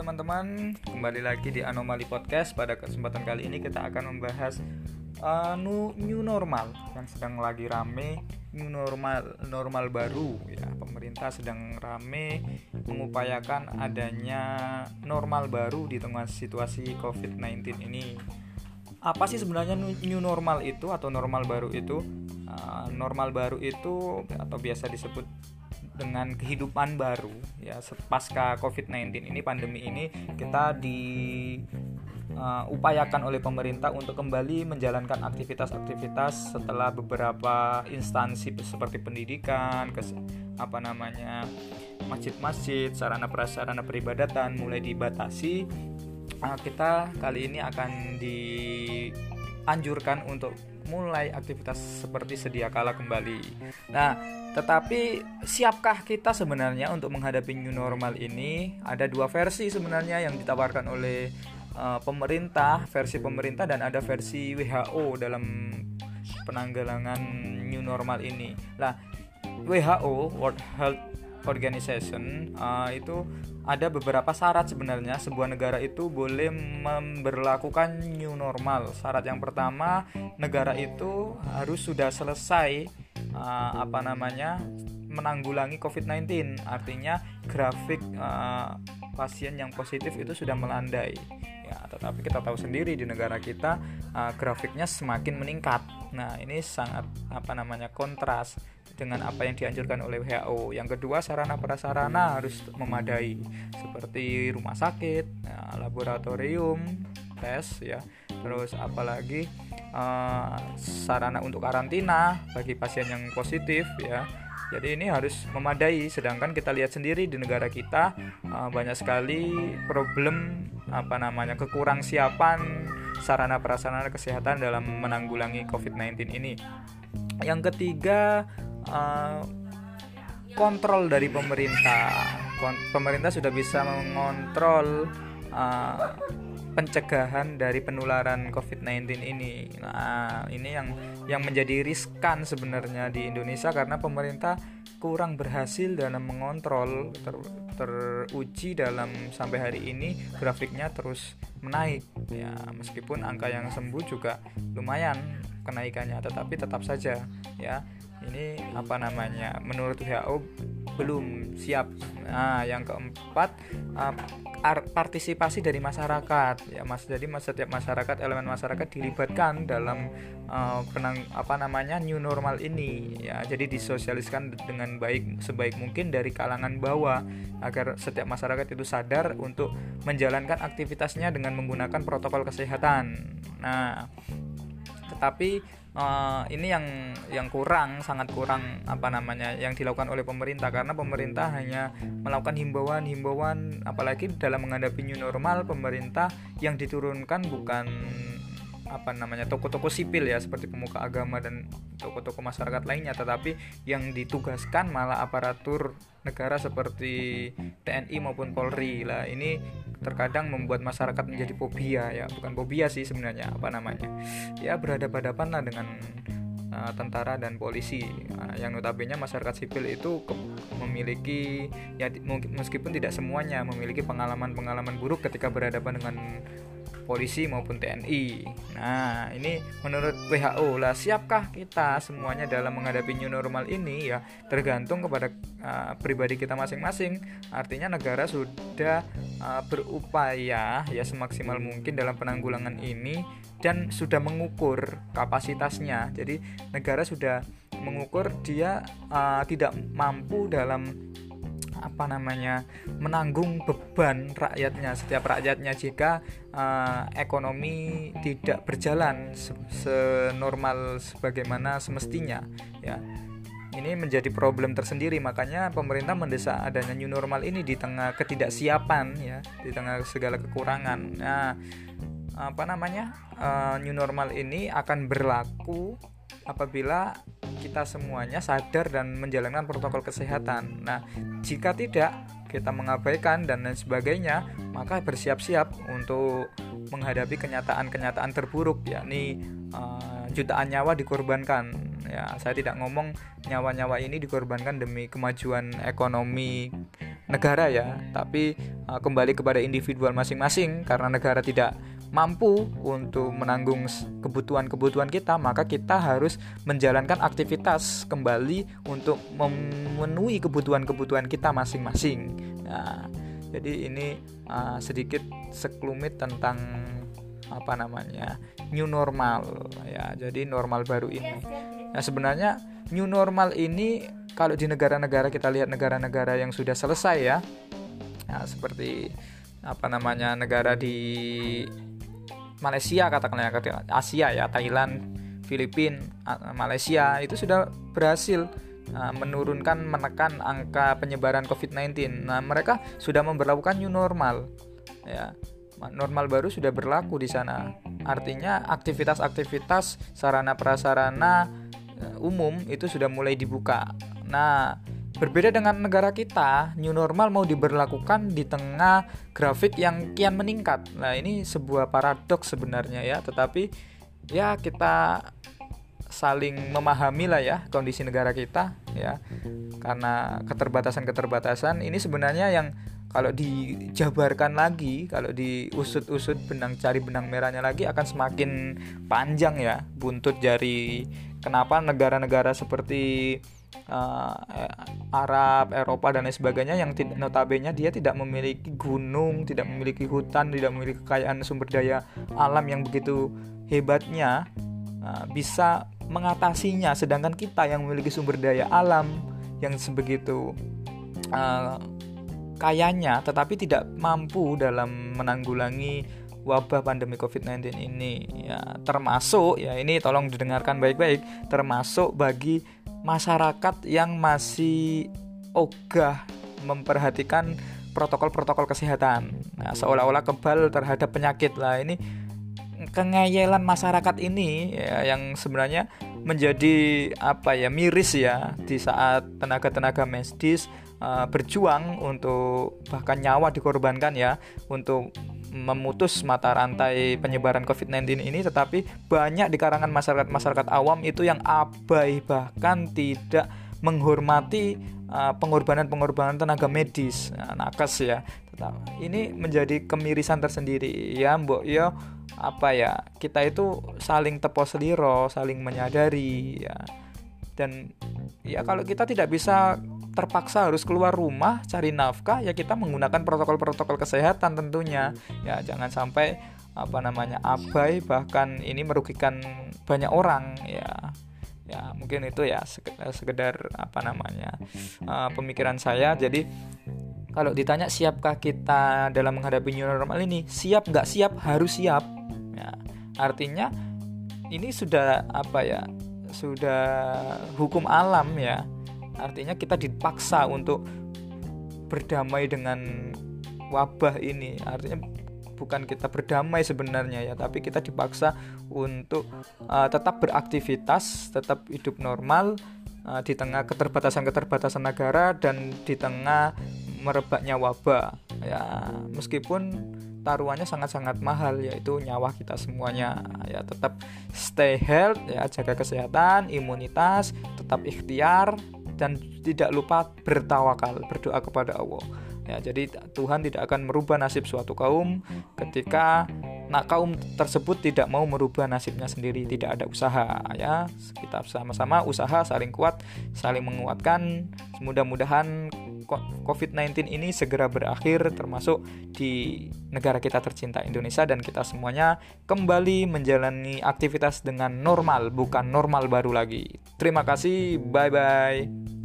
teman-teman, kembali lagi di Anomali Podcast. Pada kesempatan kali ini kita akan membahas uh, new normal yang sedang lagi rame, new normal normal baru ya. Pemerintah sedang rame mengupayakan adanya normal baru di tengah situasi COVID-19 ini. Apa sih sebenarnya new normal itu atau normal baru itu? Uh, normal baru itu atau biasa disebut dengan kehidupan baru ya pasca COVID-19 ini pandemi ini kita diupayakan uh, oleh pemerintah untuk kembali menjalankan aktivitas-aktivitas setelah beberapa instansi seperti pendidikan, kes, apa namanya masjid-masjid, sarana prasarana peribadatan mulai dibatasi. Uh, kita kali ini akan dianjurkan untuk mulai aktivitas seperti sedia kala kembali. Nah, tetapi siapkah kita sebenarnya untuk menghadapi new normal ini? Ada dua versi sebenarnya yang ditawarkan oleh uh, pemerintah, versi pemerintah dan ada versi WHO dalam penanggulangan new normal ini. Lah, WHO World Health Organization uh, itu ada beberapa syarat sebenarnya. Sebuah negara itu boleh memberlakukan new normal. Syarat yang pertama, negara itu harus sudah selesai uh, apa namanya menanggulangi COVID-19 artinya grafik uh, pasien yang positif itu sudah melandai ya tetapi kita tahu sendiri di negara kita uh, grafiknya semakin meningkat. Nah ini sangat apa namanya kontras dengan apa yang dianjurkan oleh WHO yang kedua sarana prasarana harus memadai seperti rumah sakit ya, laboratorium tes ya. Terus apalagi uh, sarana untuk karantina bagi pasien yang positif ya. Jadi ini harus memadai sedangkan kita lihat sendiri di negara kita uh, banyak sekali problem apa namanya kekurang siapan sarana prasarana kesehatan dalam menanggulangi COVID-19 ini yang ketiga uh, kontrol dari pemerintah pemerintah sudah bisa mengontrol uh, pencegahan dari penularan COVID-19 ini. Nah, ini yang yang menjadi riskan sebenarnya di Indonesia karena pemerintah kurang berhasil dalam mengontrol teruji dalam sampai hari ini grafiknya terus menaik. Ya meskipun angka yang sembuh juga lumayan kenaikannya tetapi tetap saja ya ini apa namanya menurut WHO belum siap. Nah yang keempat partisipasi dari masyarakat. Ya mas jadi mas setiap masyarakat elemen masyarakat dilibatkan dalam uh, penang apa namanya new normal ini. Ya jadi disosialiskan dengan baik sebaik mungkin dari kalangan bawah agar setiap masyarakat itu sadar untuk menjalankan aktivitasnya dengan menggunakan protokol kesehatan. Nah tetapi uh, ini yang yang kurang sangat kurang apa namanya yang dilakukan oleh pemerintah. Karena pemerintah hanya melakukan himbauan-himbauan apalagi dalam menghadapi new normal pemerintah yang diturunkan bukan apa namanya toko-toko sipil ya seperti pemuka agama dan toko-toko masyarakat lainnya. Tetapi yang ditugaskan malah aparatur negara seperti TNI maupun Polri. Lah ini terkadang membuat masyarakat menjadi fobia ya. Bukan fobia sih sebenarnya apa namanya. Ya berhadapan-hadapan lah dengan uh, tentara dan polisi. Uh, yang notabene masyarakat sipil itu memiliki ya meskipun tidak semuanya memiliki pengalaman-pengalaman buruk ketika berhadapan dengan polisi maupun TNI. Nah, ini menurut WHO lah siapkah kita semuanya dalam menghadapi new normal ini ya tergantung kepada uh, pribadi kita masing-masing. Artinya negara sudah uh, berupaya ya semaksimal mungkin dalam penanggulangan ini dan sudah mengukur kapasitasnya. Jadi negara sudah mengukur dia uh, tidak mampu dalam apa namanya menanggung beban rakyatnya setiap rakyatnya. Jika uh, ekonomi tidak berjalan senormal sebagaimana semestinya ya ini menjadi problem tersendiri. Makanya pemerintah mendesak adanya new normal ini di tengah ketidaksiapan ya di tengah segala kekurangan. Nah apa namanya uh, new normal ini akan berlaku apabila kita semuanya sadar dan menjalankan protokol kesehatan. Nah, jika tidak, kita mengabaikan dan lain sebagainya, maka bersiap-siap untuk menghadapi kenyataan-kenyataan terburuk, yakni uh, jutaan nyawa dikorbankan. Ya, saya tidak ngomong nyawa-nyawa ini dikorbankan demi kemajuan ekonomi negara ya, tapi uh, kembali kepada individual masing-masing karena negara tidak mampu untuk menanggung kebutuhan-kebutuhan kita, maka kita harus menjalankan aktivitas kembali untuk memenuhi kebutuhan-kebutuhan kita masing-masing. Nah, jadi ini uh, sedikit sekelumit tentang apa namanya new normal ya. Jadi normal baru ini. Nah, sebenarnya new normal ini kalau di negara-negara kita lihat negara-negara yang sudah selesai ya. Nah, seperti apa namanya negara di Malaysia katakanlah ya Asia ya Thailand Filipina Malaysia itu sudah berhasil uh, menurunkan menekan angka penyebaran COVID-19 nah mereka sudah memperlakukan new normal ya. Normal baru sudah berlaku di sana. Artinya aktivitas-aktivitas sarana prasarana uh, umum itu sudah mulai dibuka. Nah Berbeda dengan negara kita, new normal mau diberlakukan di tengah grafik yang kian meningkat. Nah, ini sebuah paradoks sebenarnya ya, tetapi ya kita saling memahami lah ya kondisi negara kita ya. Karena keterbatasan-keterbatasan ini sebenarnya yang kalau dijabarkan lagi, kalau diusut-usut benang cari benang merahnya lagi akan semakin panjang ya buntut jari. Kenapa negara-negara seperti uh, Arab, Eropa dan lain sebagainya yang tidak notabene dia tidak memiliki gunung, tidak memiliki hutan, tidak memiliki kekayaan sumber daya alam yang begitu hebatnya uh, bisa mengatasinya. Sedangkan kita yang memiliki sumber daya alam yang sebegitu uh, kayanya tetapi tidak mampu dalam menanggulangi wabah pandemi COVID-19 ini ya termasuk ya ini tolong didengarkan baik-baik termasuk bagi masyarakat yang masih ogah memperhatikan protokol-protokol kesehatan. Nah, seolah-olah kebal terhadap penyakit lah ini kengeyelan masyarakat ini ya, yang sebenarnya menjadi apa ya miris ya di saat tenaga-tenaga medis uh, berjuang untuk bahkan nyawa dikorbankan ya untuk memutus mata rantai penyebaran COVID-19 ini tetapi banyak di karangan masyarakat-masyarakat awam itu yang abai bahkan tidak menghormati uh, pengorbanan-pengorbanan tenaga medis. Nah, nakes ya. Ini menjadi kemirisan tersendiri. Ya mbok ya apa ya kita itu saling tepos seliro saling menyadari ya. Dan ya kalau kita tidak bisa terpaksa harus keluar rumah cari nafkah ya kita menggunakan protokol-protokol kesehatan tentunya. Ya jangan sampai apa namanya abai bahkan ini merugikan banyak orang ya. Ya mungkin itu ya sekedar, sekedar apa namanya uh, pemikiran saya. Jadi kalau ditanya siapkah kita dalam menghadapi new normal ini siap nggak siap harus siap. Ya artinya ini sudah apa ya sudah hukum alam ya artinya kita dipaksa untuk berdamai dengan wabah ini. Artinya bukan kita berdamai sebenarnya ya tapi kita dipaksa untuk uh, tetap beraktivitas tetap hidup normal uh, di tengah keterbatasan-keterbatasan negara dan di tengah merebaknya wabah. Ya meskipun taruhannya sangat-sangat mahal yaitu nyawa kita semuanya. Ya tetap stay health ya jaga kesehatan imunitas tetap ikhtiar dan tidak lupa bertawakal berdoa kepada Allah. Ya jadi Tuhan tidak akan merubah nasib suatu kaum ketika nak kaum tersebut tidak mau merubah nasibnya sendiri tidak ada usaha ya kita sama-sama usaha saling kuat saling menguatkan mudah-mudahan COVID-19 ini segera berakhir termasuk di negara kita tercinta Indonesia dan kita semuanya kembali menjalani aktivitas dengan normal bukan normal baru lagi. Terima kasih, bye bye.